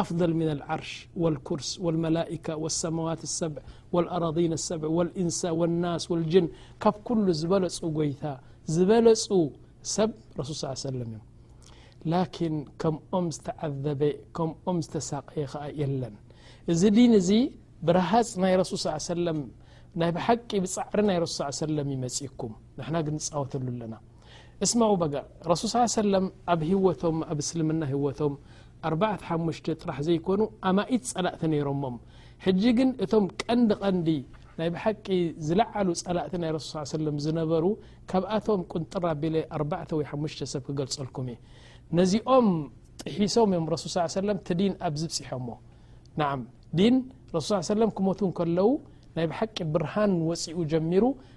ኣፍደል ምን ኣልዓርሽ ወልኩርስ ወልመላኢካ ወሰማዋት ሰብዕ ወልኣራዲን ሰብዕ ወልኢንሳ ወናስ ወልጅን ካብ ኩሉ ዝበለጹ ጎይታ ዝበለጹ ሰብ ረሱል ስ ሰለም እዮም ላኪን ከምኦም ዝተዓዘበ ከምኦም ዝተሳቀየ ከዓ የለን እዚ ዲን እዚ ብረሃፅ ናይ ረሱል ስ ሰለም ናይ ብሓቂ ብፃዕሪ ናይ ረሱል ስ ሰለም ይመፅኩም ንሕና ግን ንፃወተሉ ኣለና እስማኡ በጋ ረሱል ስ ሰለ ኣብ ህወቶም ኣብ እስልምና ህወቶም ኣርባዕተ ሓሙሽተ ጥራሕ ዘይኮኑ ኣማኢት ጸላእቲ ነይሮሞም ሕጂ ግን እቶም ቀንዲ ቐንዲ ናይ ብሓቂ ዝለዓሉ ጸላእቲ ናይ ረሱል ስ ሰለም ዝነበሩ ካብኣቶም ቁንጥራ ቢለ ኣርባዕተ ወይ ሓሙሽተ ሰብ ክገልጸልኩም እየ ነዚኦም ጥሒሶም እዮም ረሱል ስ ሰለም እቲ ዲን ኣብ ዝብጽሖሞ ንዓም ዲን ረሱል ስ ሰለም ክሞቱ ከለዉ ናይ ብሓቂ ብርሃን ወጺኡ ጀሚሩ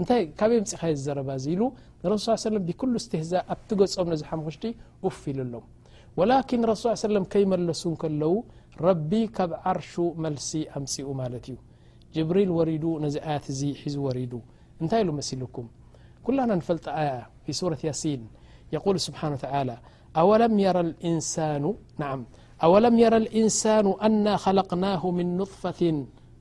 እንታይ ካበይ ኣምፅእካዮ እዚ ዘረባ እዚ ኢሉ ንረሱል ስ ሰለም ብኩሉ እስትህዛእ ኣብቲ ገፆም ነዚ ሓሙኽሽቲ ኡፍ ኢሉሎም ወላኪን ረሱል ስ ሰለም ከይመለሱ ከለዉ ረቢ ካብ ዓርሹ መልሲ ኣምፅኡ ማለት እዩ ጅብሪል ወሪዱ ነዚ ኣያት እዚ ሒዙ ወሪዱ እንታይ ኢሉ መሲልኩም ኩላና ንፈልጢ ኣያ ፊ ሱረት ያሲን የቁል ስብሓን ወተላ ኣወለም የረ ልእንሳኑ ናዓም ኣወለም የረ ልእንሳኑ ኣና ኸለቅናሁ ምን ኑጥፈትን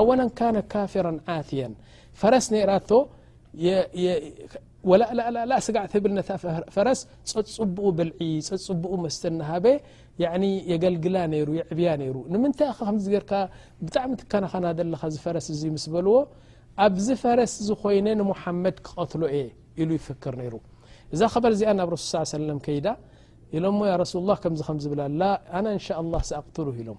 ኣወላ ካነ ካፍራ ዓትያ ፈረስ ነራቶ ወላእላእላ ስጋዕ ትብል ነታ ፈረስ ፀፅቡኡ ብልዒ ፀፅቡኡ መስተ ናሃበ የገልግላ ነይሩ የዕብያ ነይሩ ንምንታይ ኸ ከምዚ ገርካ ብጣዕሚ ትከናኸና ዘለኻ ዝፈረስ እዙ ምስ በልዎ ኣብዚ ፈረስ ዝኾይነ ንሙሓመድ ክቐትሎ እየ ኢሉ ይፍክር ነይሩ እዛ ኸበር እዚኣ ናብ ረሱል ስ ሰለም ከይዳ ኢሎሞ ያ ረሱሉላ ከምዚ ከም ዝብላላ ኣና እንሻ ላ ስኣቕትሉ ኢሎም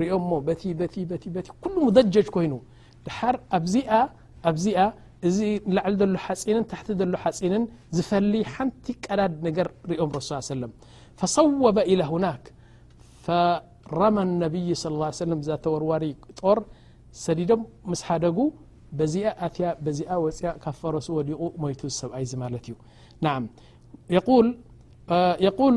ሪኦሞ በቲ በቲ በቲ በቲ ኩሉ ሙደጀጅ ኮይኑ ድሓር ኣብዚኣ ኣብዚኣ እዚ ንላዕሊ ዘሎ ሓፂንን ታሕቲ ዘሎ ሓፂንን ዝፈሊ ሓንቲ ቀዳድ ነገር ሪኦም ረሱ ሰለም ፈሰወበ ኢላ ሁናክ ፈረመ ነብይ ስ ሰለም እዛ ተወርዋሪ ጦር ሰዲዶም ምስ ሓደጉ በዚኣ ኣትያ በዚኣ ወፅያ ካብ ፈረሱ ወዲቑ ሞይቱ ዝሰብኣይ እዚ ማለት እዩ ናዓ የቁል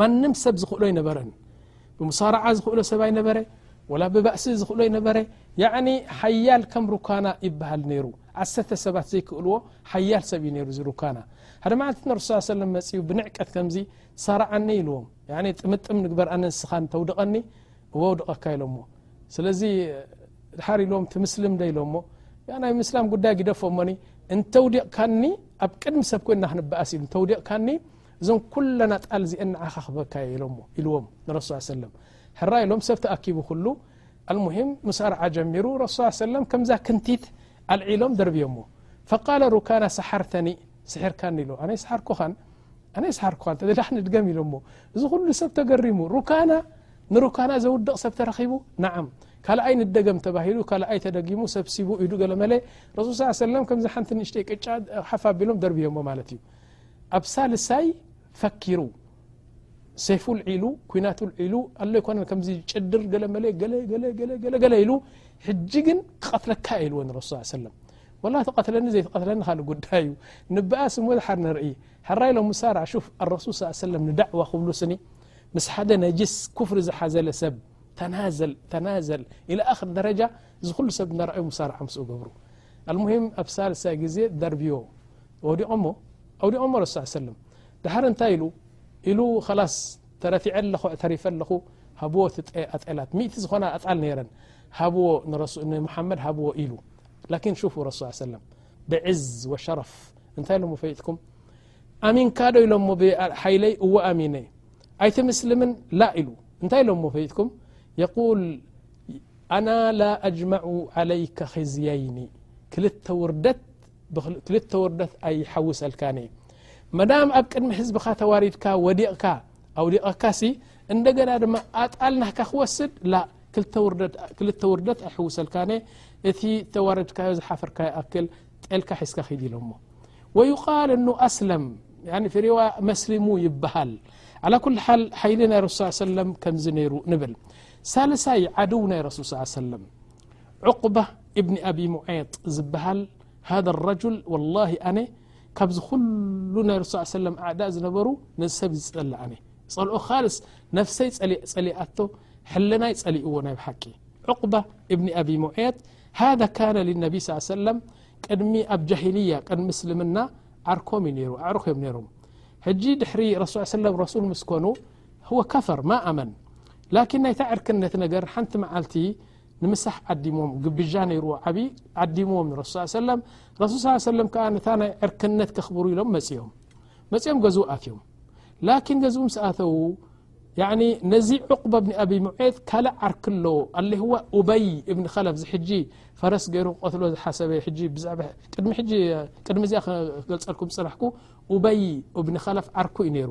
ማንም ሰብ ዝኽእሎ ኣይነበረን ብሙሳርዓ ዝኽእሎ ሰብ ኣይነበረ ወላ ብባእሲ ዝኽእሎ ኣይነበረ ያዕኒ ሓያል ከም ሩካና ይበሃል ነይሩ ዓሰርተ ሰባት ዘይክእልዎ ሓያል ሰብ እዩ ነይሩ እዚ ሩካና ሓደ መዓልቲ ንረሱ ስ ሰለም መፅኡ ብንዕቀት ከምዚ ሳርዓኒ ኢልዎም ያኒ ጥምጥም ንግበር ኣነ ንስኻ ንተውድቐኒ እዎ ውድቐካ ኢሎሞ ስለዚ ድሓር ኢልዎም እቲ ምስልም ደ ኢሎሞ ናይ ምስላም ጉዳይ ግደፎ እሞኒ እንተውዲቕካኒ ኣብ ቅድሚ ሰብ ኮይና ክንበኣስ ኢሉ እንተውዲቕካኒ እዞን ኩለን ኣጣል እዚኤን ንዓኻ ክህበካ እየ ኢሎሞ ኢልዎም ንረሱ ስ ሰለም ሕራይ ኢሎም ሰብ ተኣኪቡ ኩሉ ኣልሙሂም ሙሳርዓ ጀሚሩ ረሱ ስ ሰለም ከምዛ ክንቲት ኣልዒሎም ደርብዮሞ ፈቃለ ሩካና ሰሓርተኒ ስሕርካኒ ኢሎ ኣነ ይስሓርኩኻን ኣነ ይስሓርኩኻ እንተደለካ ንድገም ኢሎሞ እዚ ኩሉ ሰብ ተገሪሙ ሩካና ንሩካና ዘውድቕ ሰብ ተረኺቡ ንዓም ካልኣይ ንደገም ተባሂሉ ካልኣይ ተደጊሙ ሰብሲቡ ኢዱ ገለመለ ረሱል ስ ሰለም ከምዚ ሓንቲ ንእሽተይ ቅጫ ሓፍ ኣቢሎም ደርብዮሞ ማለት እዩ ኣብ ሳልሳይ ፈኪሩ ሴፉ ልዒሉ ኩናቱ ልዒሉ ኣሎ ኣይኮነን ከምዚ ጭድር ገለ መለ ገለገለገለገለ ኢሉ ሕጂ ግን ክቐትለካ እየ ኢልዎ ንረሱ ሰለም ወላ ተቐትለኒ ዘይተቐትለኒ ካል ጉዳይ እዩ ንበኣስ እሞ ዝሓር ንርኢ ሓራ ኢሎም ምሳር ሹፍ ኣረሱል ስ ሰለም ንዳዕዋ ክብሉ ስኒ ምስ ሓደ ነጅስ ኩፍሪ ዝሓዘለ ሰብ ተናዘል ተናዘል ኢለ ኣክር ደረጃ እዚ ኩሉ ሰብ እናርኣዩ ምሳርዓ ምስ ገብሩ ኣልሙሂም ኣብ ሳልሳይ ግዜ ደርብዮ ወዲቆሞ ኣውዲቆሞ ረሱ ሰለም ድሓር እንታይ ኢሉ ኢሉ ኸላስ ተረቲዐ ኣለኹ ተሪፈ ኣለኹ ሃብዎ እቲ ኣጤላት ሚእቲ ዝኾና ኣጣል ነይረን ሃብዎ ንሙሓመድ ሃብዎ ኢሉ ላኪን ሹፉ ረሱ ሰለም ብዕዝ ወሸረፍ እንታይ ኢሎሞ ፈይጥኩም ኣሚንካ ዶ ኢሎሞ ብሓይለይ እዎ ኣሚነ ኣይቲ ምስልምን ላ ኢሉ እንታይ ኢሎሞ ፈይጥኩም የቁል ኣና ላ ኣጅማዑ ዓለይከ ኽዝየይኒ ክልተ ውርደት ክልተ ወርደት ኣይሓውሰልካን እየ መዳም ኣብ ቅድሚ ህዝብኻ ተዋሪድካ ወዲቕካ ኣውዲቐካሲ እንደገና ድማ ኣጣል ናካ ክወስድ ላ ክልተ ውርደት ኣይሕውሰልካን እየ እቲ ተዋረድካዮ ዝሓፈርካ ይኣክል ጤልካ ሒዝካ ክይድ ኢሎ ሞ ወዩቃል እኑ ኣስለም ፍሪዋ መስሊሙ ይበሃል ዓላ ኩል ሓል ሓይሊ ናይ ረሱል ስ ሰለም ከምዚ ነይሩ ንብል ሳልሳይ ዓድው ናይ ረሱል ስ ሰለም ዑቅባህ እብኒ ኣቢ ሙዔጥ ዝበሃል ሃذ ረጅል ወላሂ ኣነ ካብዚ ኩሉ ናይ ረሱ ስ ሰለም ኣዕዳእ ዝነበሩ ነዚ ሰብ ዝጸልእ ኣነ ጸልኦ ካልስ ነፍሰይ ጸሊኣቶ ሕለናይ ጸሊእዎ ናይ ብሓቂ ዑቅባ እብኒ ኣቢ ሙዔጥ ሃذ ካነ ልነቢ ስ ሰለም ቅድሚ ኣብ ጃሂልያ ቅድሚ ምስልምና ዓርኮም እዩ ነይሩ ኣዕሩኽ እዮም ነይሮም ሕጂ ድሕሪ ረሱ ሰለም ረሱል ምስ ኮኑ هو ከፈር ማ ኣመን ላኪን ናይታ ዕርክነት ነገር ሓንቲ መዓልቲ ንምሳሕ ዓዲሞም ግብዣ ነይርዎ ዓብ ዓዲምዎም ንረሱ ስ ሰለም ረሱል ስ ሰለም ከዓ ነታ ናይ ዕርክነት ከኽብሩ ኢሎም መፅኦም መፅኦም ገዝኡ ኣትዮም ላኪን ገዝኡ ምስ ኣተዉ ነዚ ዕቕበ ብኒ ኣብይ ሙዔት ካልእ ዓርክ ኣለዎ ኣለህዋ ኡበይ እብኒ ከለፍ ዚ ሕጂ ፈረስ ገይሩ ክቐትሎ ዝሓሰበ ቅድሚ እዚኣ ክገልፀልኩም ዝፅናሕኩ ኡበይ እብኒ ከለፍ ዓርኩ እዩ ነይሩ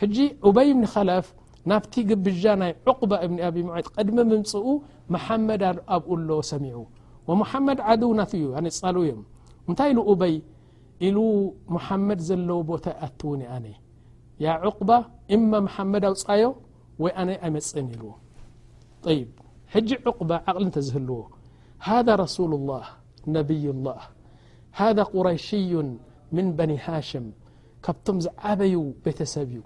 ሕጂ ኡበይ ብኒ ኸለፍ ናብቲ ግብዣ ናይ ዑቕባ እብኒ ኣቢ ሙዐይጥ ቅድሚ ምምፅኡ መሓመድ ኣብኡ ኣሎ ሰሚዑ ወሙሓመድ ዓድው ናቱ እዩ ኣነፃሉ እዮም እንታይ ኢሉ ኡበይ ኢሉ ሙሓመድ ዘለዎ ቦታ ይኣትውን እ ኣነ ያ ዑቕባ እማ መሓመድ ኣውፃዮ ወይ ኣነ ኣይመፅእን ኢልዎ ይ ሕጂ ዑቕባ ዓቕሊ እንተ ዝህልዎ ሃذ ረሱሉ ላህ ነብይ ላህ ሃذ ቁረይሽዩን ምን በኒ ሃሽም ካብቶም ዝዓበዩ ቤተሰብ እዩ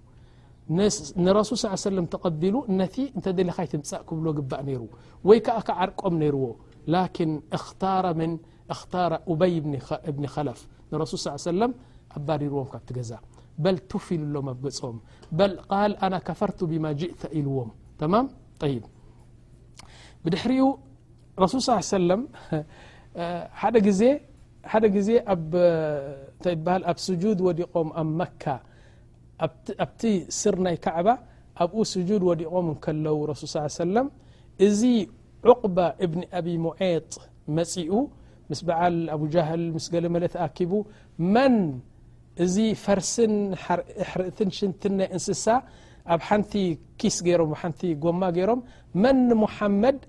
ንረሱል ስ ሰለም ተቐቢሉ ነቲ እንተ ደሊኻ ይትምጻእ ክብሎ ግባእ ነይሩ ወይ ከዓ ክዓርቆም ነይርዎ ላኪን እኽታረ ምን እኽታረ ኡበይ እብኒ ኸለፍ ንረሱል ስ ሰለም ኣባሪርዎም ካብቲ ገዛ በል ቱፍ ኢሉሎም ኣብ ገጾም በል ቃል ኣና ከፈርቱ ብማ ጅእተ ኢልዎም ተማም ይ ብድሕሪኡ ረሱል ስ ሰለም ሓደ ግዜ ሓደ ግዜ ኣብእንታይ ይበሃል ኣብ ስጁድ ወዲቖም ኣብ መካ ኣብቲ ስር ናይ ካዕባ ኣብኡ ስጁድ ወዲቖም እንከለዉ ረሱል ስ ሰለም እዚ ዑቕባ እብኒ ኣቢ ሙዔጥ መጺኡ ምስ በዓል ኣቡጃህል ምስ ገለ መለ ተኣኪቡ መን እዚ ፈርስን ሕርእትን ሽንትን ናይ እንስሳ ኣብ ሓንቲ ኪስ ገይሮም ሓንቲ ጎማ ገይሮም መን ንሙሓመድ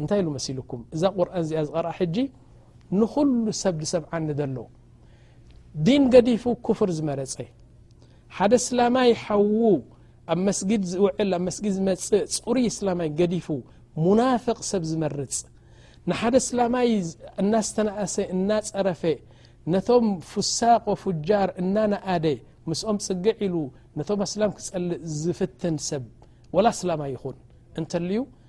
እንታይ ኢሉ መሲሉኩም እዛ ቁርን እዚኣ ዝቐርኣ ሕጂ ንኹሉ ሰብ ዝሰምዓኒ ዘሎ ዲን ገዲፉ ኩፍር ዝመረፀ ሓደ እስላማይ ሓዉ ኣብ መስጊድ ዝውዕል ኣብ መስጊድ ዝመፅእ ፅሩይ እስላማይ ገዲፉ ሙናፍቕ ሰብ ዝመርፅ ንሓደ እስላማይ እናስተናእሰ እናፀረፈ ነቶም ፍሳቆ ፉጃር እናነኣደ ምስኦም ፅግዕ ኢሉ ነቶም ኣስላም ክፀልእ ዝፍትን ሰብ ወላ እስላማይ ይኹን እንተልዩ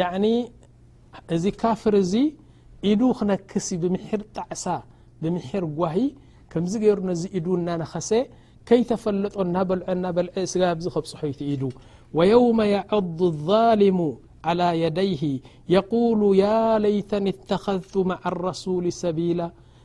ያዕኒ እዚ ካፍር እዚ ኢዱ ክነክስ እዩ ብምሒር ጣዕሳ ብምሒር ጓሂ ከምዚ ገይሩ ነዚ ኢዱ እናነኸሰ ከይተፈለጦ እናበልዐ እናበልዐ ስጋ ኣብዚ ከብፅሖ እዩ እቲ ኢዱ ወየውመ የዐዱ ዛሊሙ ዓላ የደይሂ የቁሉ ያ ለይተኒ እተኸዝቱ መዓ ረሱሊ ሰቢላ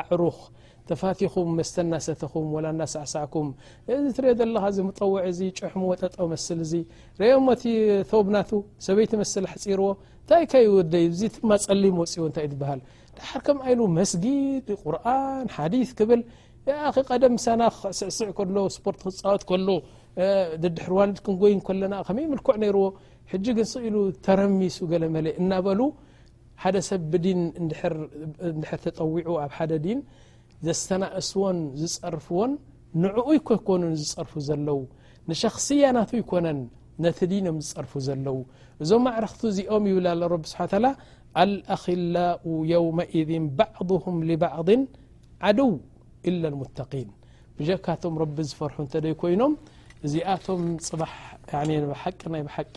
ኣዕሩኽ ተፋቲኹም መስተ እናሰተኹም ወላ እናሳዕሳዕኩም እዚ ትሪኦ ዘለኻ እዚ ሙጠውዕ እዚ ጭሕሙ ወጠጠ መስል እዚ ሪኦሞ እቲ ቶብ ናቱ ሰበይቲ መስል ኣሕፂርዎ እንታይ ከዩ ወደይ እዚ ድማ ፀሊም ወፅዎ እንታይ እዩ ዝበሃል ድሓር ከም ኣይሉ መስጊድ ቁርን ሓዲስ ክብል ያኺ ቀደም ምሳና ስዕስዕ ከሎ ስፖርት ክፃወት ከሎ ድድሕር ዋልድ ክንጎይ ከለና ከመይ ምልኩዕ ነይርዎ ሕጂ ግን ስኢሉ ተረሚሱ ገለ መለ እናበሉ ሓደ ሰብ ብዲን እንድሕር ተጠዊዑ ኣብ ሓደ ዲን ዘስተናእስዎን ዝጸርፍዎን ንዕኡ ይኮይኮኑን ዝጸርፉ ዘለዉ ንሸክስያ ናቱ ኣይኮነን ነቲ ዲን እዮም ዝጸርፉ ዘለዉ እዞም ኣዕርኽቲ እዚኦም ይብል ኣሎ ረቢ ስሓ ታላ ኣልኣኪላኡ የውመኢዝን ባዕضሁም ልባዕضን ዓድው ኢላ ልሙተቒን ብጀካቶም ረቢ ዝፈርሑ እንተ ደይኮይኖም እዚኣቶም ጽባሕ ሓቂ ናይ ብሓቂ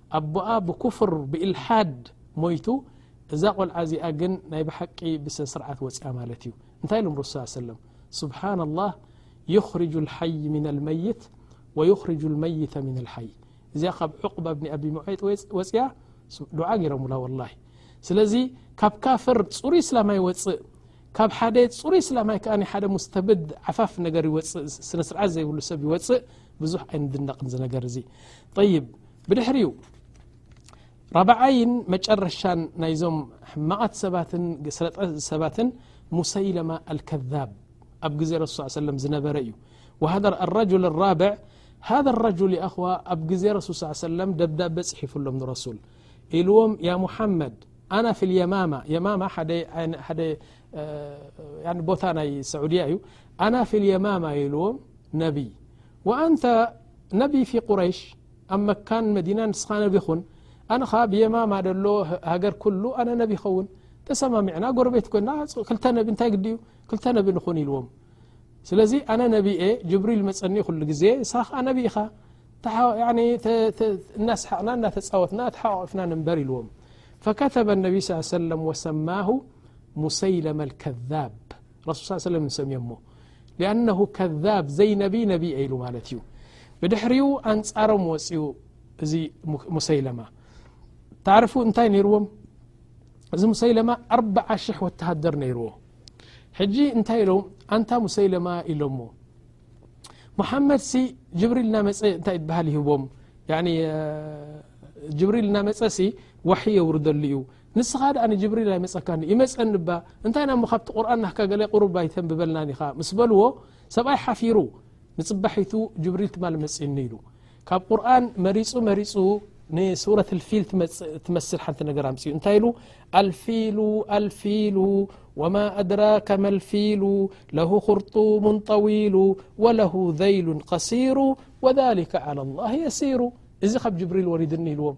ኣቦኣ ብኩፍር ብኢልሓድ ሞይቱ እዛ ቆልዓ እዚኣ ግን ናይ ብሓቂ ብሰስርዓት ወፅያ ማለት እዩ እንታይ ኢሎም ረሱ ስ ሰለም ስብሓና ላህ ይኽርጁ ልሓይ ምና ልመይት ወይኽርጁ ልመይተ ምና ልሓይ እዚኣ ካብ ዕቁባ ብኒ ኣቢ ሙዐይጥ ወፅያ ዱዓ ገይሮምላ ወላ ስለዚ ካብ ካፍር ፅሩ ስላም ኣይወፅእ ካብ ሓደ ፅሩ ስላማይ ከኣ ሓደ ሙስተብድ ዓፋፍ ነገር ይወፅእ ስነስርዓት ዘይብሉ ሰብ ይወፅእ ብዙሕ ኣይንድነቕን ዝነገር እዚ ይብ ፋፍ ዙ ربعي مرش ዞم مقت سبة مسيلمة الكذاب أب ዜ رسل صل ي وسلم زنبر ي والرجل الرابع هذا الرجل ي أخو أب ዜ رسول صلى ي وسلم دبدب حف لم نرسول إلوم يا محمد أنا في ا ب ي سعوية أنا في اليمامة لوم نبي ወኣንተ ነቢ ፊ ቁረይሽ ኣብ መካን መዲናን ንስኻ ነቢ ኹን ኣነ ኸኣ ብየማማ ደሎ ሃገር ኩሉ ኣነ ነቢ ይኸውን ተሰማሚዕና ጎረቤት ኮና ክልተ ነቢ እንታይ ግዲ እዩ ክልተ ነቢ ንኹን ኢልዎም ስለዚ ኣነ ነቢ እየ ጅብሪል መጸኒ ኩሉ ግዜ ንስኻ ከኣ ነቢ ኢኻ እናስሓቕና እናተጻወትና ተሓቋቒፍና ንበር ኢልዎም ፈከተበ ነቢ ስ ሰለም ወሰማሁ ሙሰይለመ ልከዛብ ረሱል ስ ሰለም ሰሚኦሞ ሊኣነሁ ከዛብ ዘይ ነቢ ነቢ እየ ኢሉ ማለት እዩ ብድሕሪኡ ኣንጻሮም ወፅኡ እዚ ሙሰይለማ ታዕርፉ እንታይ ነይርዎም እዚ ሙሰይለማ ኣርዓ ሽሕ ወተሃደር ነይርዎ ሕጂ እንታይ ኢሎም ኣንታ ሙሰይለማ ኢሎሞ መሓመድ ሲ ጅብሪል እና መፀ እንታይ ትበሃል ይህቦም ጅብሪል እና መፀ ሲ ዋሕይ የውርደሉ እዩ ንስኻ ድኣ ንጅብሪል ኣይመጸካን ድዩ ይመጸኒ እባ እንታይ ናሞ ካብቲ ቁርን ናካ ገለ ቁሩብ ኣይተንብበልናን ኢኻ ምስ በልዎ ሰብኣይ ሓፊሩ ንጽባሒቱ ጅብሪል ትማሊ መጺኡኒ ኢሉ ካብ ቁርን መሪጹ መሪጹ ንሱረት ልፊል ትመስል ሓንቲ ነገር ኣምጽኡ እንታይ ኢሉ ኣልፊሉ ኣልፊሉ ወማ ኣድራከ መልፊሉ ለሁ ክርጡሙን ጠዊሉ ወለሁ ዘይሉን ቀሲሩ ወሊከ ዓላ ላህ የሲሩ እዚ ካብ ጅብሪል ወሪድኒ ኢልዎም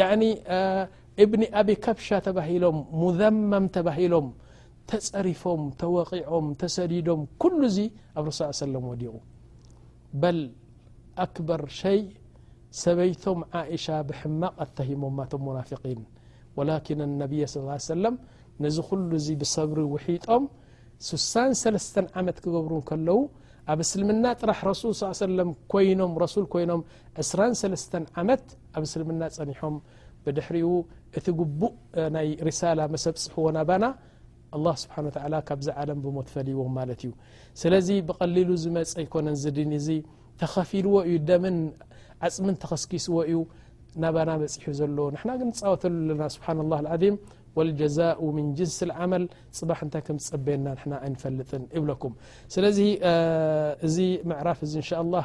ያኒ እብኒ ኣቢ ከብሻ ተባሂሎም ሙዘመም ተባሂሎም ተፀሪፎም ተወቒዖም ተሰዲዶም ኩሉ እዚ ኣብ ረሱ ስ ሰለም ወዲቑ በል ኣክበር ሸይ ሰበይቶም ዓእሻ ብሕማቕ ኣተሂሞማ ቶም ሙናፊቒን ወላኪን ኣነብይ ስ ሰለም ነዚ ኩሉ እዚ ብሰብሪ ውሒጦም ስሳን ሰለስተን ዓመት ክገብሩ ከለዉ ኣብ እስልምና ጥራሕ ረሱል ስ ሰለም ኮይኖም ረሱል ኮይኖም ዕስራን ሰለስተን ዓመት ኣብ እስልምና ጸኒሖም ብድሕሪኡ እቲ ግቡእ ናይ ሪሳላ መሰ ኣብጽሕዎ ናባና ኣላ ስብሓን ወተላ ካብዚ ዓለም ብሞት ፈልዎም ማለት እዩ ስለዚ ብቐሊሉ ዝመፀ ኣይኮነን ዝድን እዚ ተኸፊልዎ እዩ ደምን ዓፅምን ተኸስኪስዎ እዩ ናባና መፅሑ ዘሎ ንሕና ግን ንፃወተሉ ኣለና ስብሓን ላ ዓም ወልጀዛኡ ምን ጅንስ ዓመል ፅባሕ እንታይ ከም ዝፀበየና ንሕና ኣይንፈልጥን እብለኩም ስለዚ እዚ ምዕራፍ እዚ እንሻ ላ